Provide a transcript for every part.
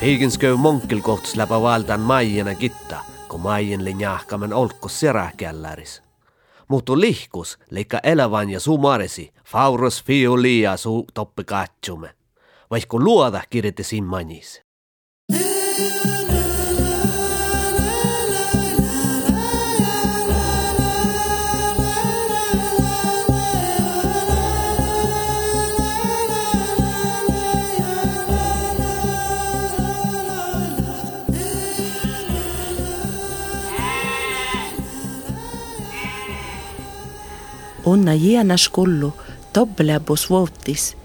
Fiiginskö monkelkohtus läpä valtan maijana kitta, kun maijen linjahkamen olkkus seräkälläris. Mutta lihkus, leikka elävän ja sumaresi, faurus fiulia su toppi katsume. Vaikka luoda kirjoitti sin manis. Unna jienas kullu tobbelebus vuotis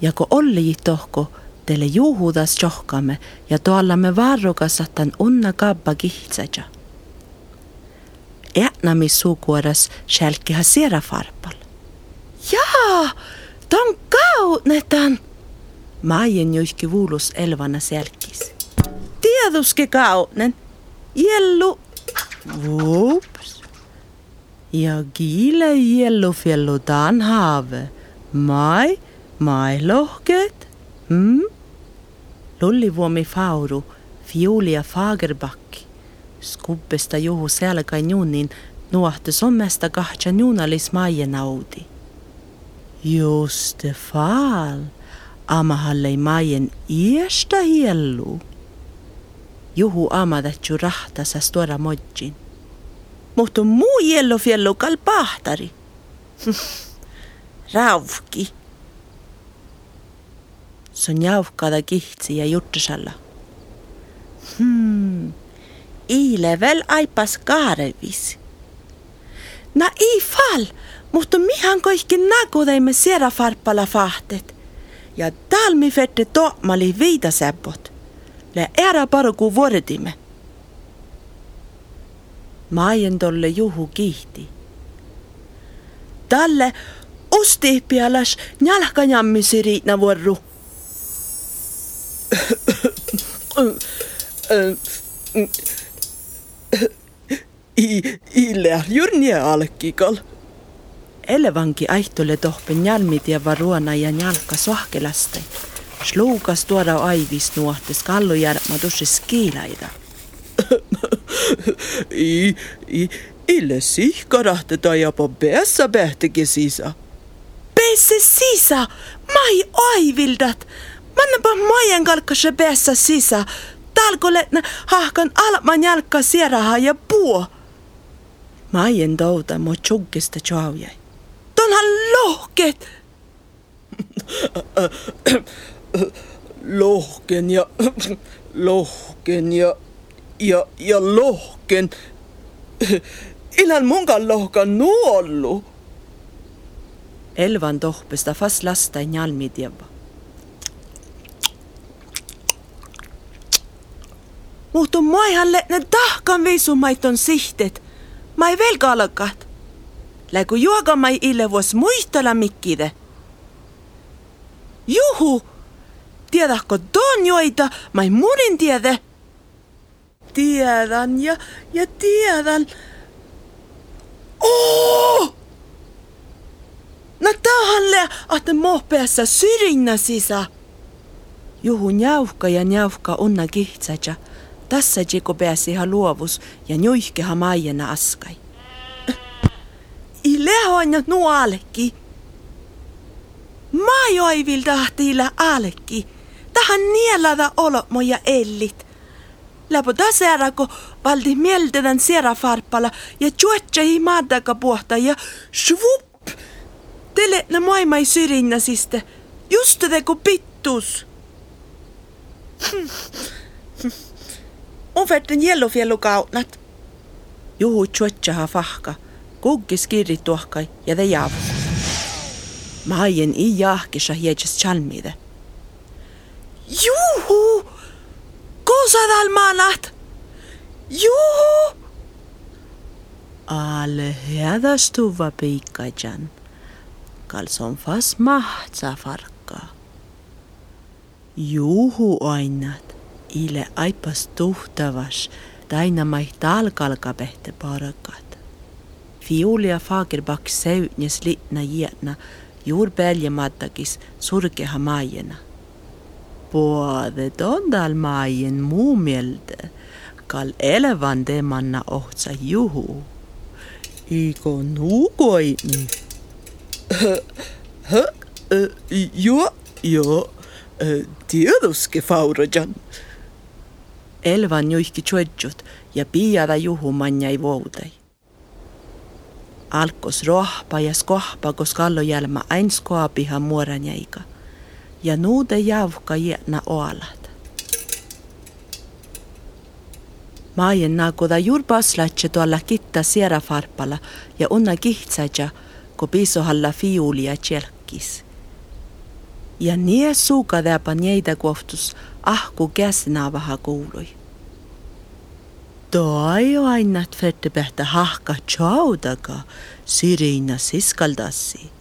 ja kun olli tohko teille juhudas johkamme ja tuolla me varrukas sattan unna kabba kihtsäjä. Äänämis sukuoras själkiha siera farpal. Jaa, ton kautnetan. Maien juiski vuulus elvana selkis. Tieduske kautnen. Jellu. Vups. Jag gillar Yellowfjäll och Danhavet. Mai, hmm, Mm? Lullivuomi fauru, Fiulia Fagerback. Skubbesta juhu selkain junin nuohte sommesta kahtsan junalis maienauti. Juste faal, amahallei maien iestä hiellu. Juhu amada rahta sa stora mojjin. Mutta muu jellofjellu kal pahtari. Rauvki. Se on jauhkada kihtsi ja juttusalla. Hmm. Iile väl aipas kaarevis. Na i fall, mutta mihan koikki nakudaimme siera farppala fahtet. Ja talmi fette tohmali viidaseppot. Le ära paruku vuordimme. Maien tolle juhu kihti. Talle usti pialas njalkajammi riitna vuorru. Ille jyrnie alkikal. Elevanki aihtule tohpen jalmit ja varuana ja njalka sohkelasti. Sluukas tuoda aivis nuohtes kallujärma tussis kiilaida. I, i, ille sihkarahteta jopa päässä pähtikin sisä. Peesse sisä, mai aivildat. Mannapa maien kalkkassa päässä sisä. Talkoletna hahkan alman jalkka sieraha ja puo. Maien touta mo chuggista chaujai. Tonhan lohket! Lohken ja, lohken ja, ja, ja lohken. Ilän munkan lohkan nuollu. Elvan tohpesta fast lastain jalmitieva. Mutta maihalle ne tahkan viisumaiton sihtet. Mai velkalakat. Läku juoga mai ille vuos muistella mikkide. Juhu! Tiedätkö ton joita mai munin tiede? Tiedän ja, ja tiedän. Oh! No tahalle, että mohpeassa syrinnä sisä. Juhu njauhka ja njauhka onna kihtsäjä. Tässä jiko pääsi ihan luovus ja njuihkeha maijena askai. I lehoanja nualekki. Mä joivil tahtiilla alekki. Tähän nielada olo moja ellit. Läpö tasärako valdi mieltedän serafarpala ja tjuotja hi maadaka puhta ja svup! Tele na maailmai syrinnäsistä. Just teko pittus. On färden jellofjellukautnat. Juhu tjuotjaha fahka. Kuggis kirri tuohkai ja te jaavu. Maien i jahkisa hiedjas chalmide. Juhu! Kosadalmanat! Juhu! Ale hädästuva piikkajan. Kalson fas mahtsa farkka. Juhu ainat. Ile aipas tuhtavas. Taina mai talkalkapehte parakat. Fiulia fagerbak säytnes litna jätna juur pealjemattakis surkeha maajena. Både tondal maien muu mielde, kal elevan temanna ohtsa juhu. Iko nuukoini. Hä? Jo, jo. Tiedoske faurajan. Elvan juihki tjuedjut ja piiada juhu manjai voudai. Alkos rohpa ja skohpa, kos kallo jälmä ains koapiha muoranjaika. Ja nuude javka jäna oalat. Maajen nakuda juurpaslatse tuolla kitta sierafarpala ja unna kihtsaja, ko piisohalla fiulia tjelkkis. Ja nie suuka täpä nieitä kohtus ahku käsinaavaha kuului. Toi aina fette behtä hahka chaudaga sirina siskaldassi.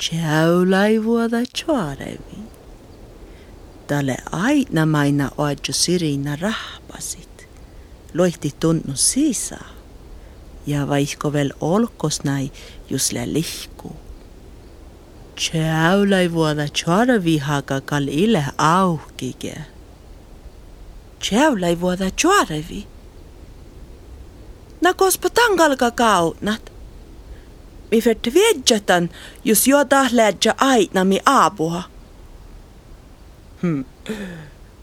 Chaulai vuoda chuarevi. Tälle aina maina oadju sirina rahpasit. Loihti tunnu sisä. Ja vaihko vel olkos nai jusle lihku. Chaulai vuoda chuarevi haka kal ile auhkige. Chaulai vuoda chuarevi. Na kospa tangalka kaunat. Mi viedjatan, jos jota lädja aina mi aapuha. Hm.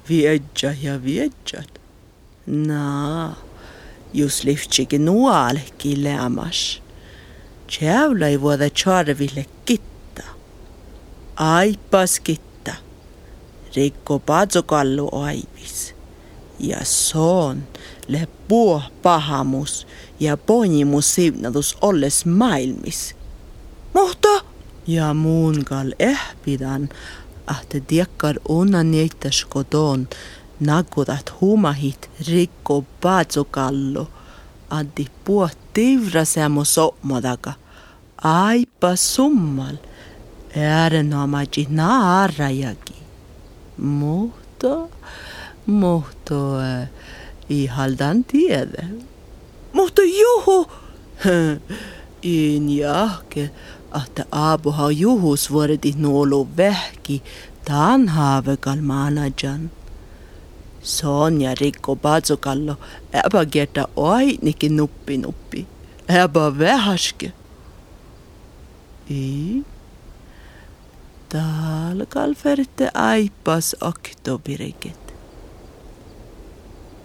Viedja ja viedjat. Na, jos liftsikki nualki lämas. Tjävla ei vuoda charville kitta. Aipas kitta. Rikko patsokallu aivis. Ja son le puo pahamus ja ponimus siivnatus olles maailmis. Mutta ja muun kal ehpidan, ahte tiekkar unna niittäs koton, nakutat humahit rikko paatsokallo, addi puo tivrasemo sopmodaka, aipa summal, äärenomaji naarajaki. Mutta, mutta, äh, ihaldan tiedä. Mutta juhu! In jahke, että aapuha juhus vuoriti nuolu vähki, tan haavekal manajan. Sonja rikko patsokallo, äpä kerta oitnikin nuppi nuppi. Äpä vähäske. I. Talkal ferte aipas oktobiriket.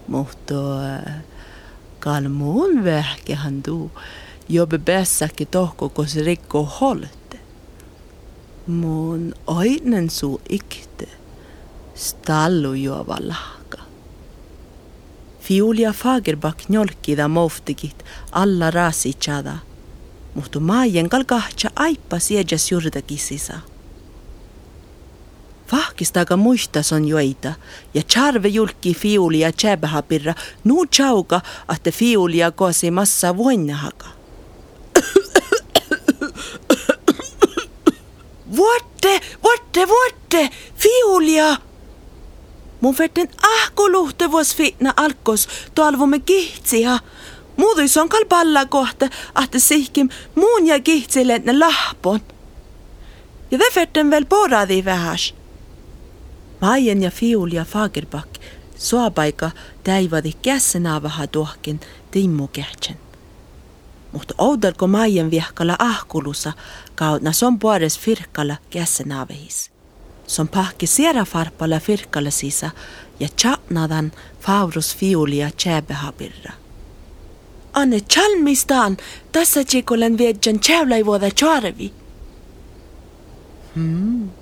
Mutta kal muun vähkehän tuu, jobe bässäkin tohko, kos rikko holte. Mun oinen suu ikte, stallu juova lahka. Fiulia Fagerbak njolkida moftigit alla rasitsada, mutta maajen kal kahtsa aippa siejas jurdakisisa. Vahkistaga muistas on joita ja charve julki fiulia tjäbähapirra nuu chauka, että fiulia kosi massa vuonnahaga. Vuotte, vuotte, vuotte, fiulia! Mun vetten ahkoluhte vuos fitna alkos toalvumme kihtsia. Muutuis on kal palla kohta, että sihkim muun ja kihtsille lahpon. Ja te vetten vel poradi vähäs. Maien ja Fiul ja Fagerbak suopaika täivadi kässenaavaha tuohkin timmu kähtsän. Mutta oudarko Maien viehkalla ahkulusa kautna son puores firkkalla kässenaavehis. Son pahki sierafarpalla firkkalla sisa ja chatnadan faurus fiulia tjäbehapirra. Anne chalmistaan, tässä tsikolen viedjan tjävlai vuoda tjaarevi. Hmm.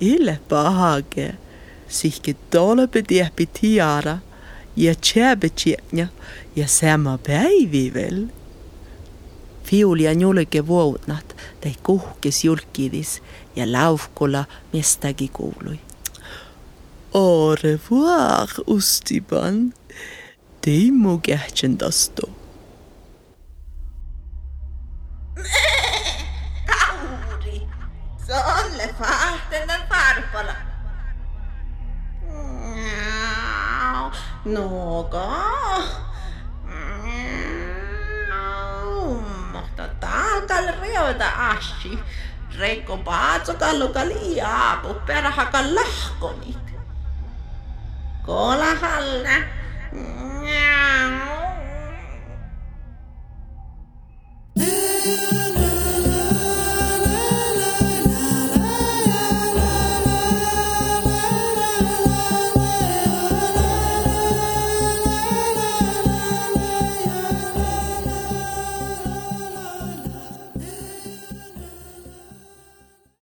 Ille pahake. Sihke tolpe tiehpi tiara. Ja tjäbe tjäpnja. Ja sama päivi vel. Fiulia njulke vuotnat, tai kuhkes julkidis ja laufkolla mestagi kuului. Au revoir, Ustiban. Teimo kähtsän No, Några... Mutta mm, taakal reuta ashi. Reiko paatsokalluka liaapu perhaka lahkonit. Kolahalla. Miau.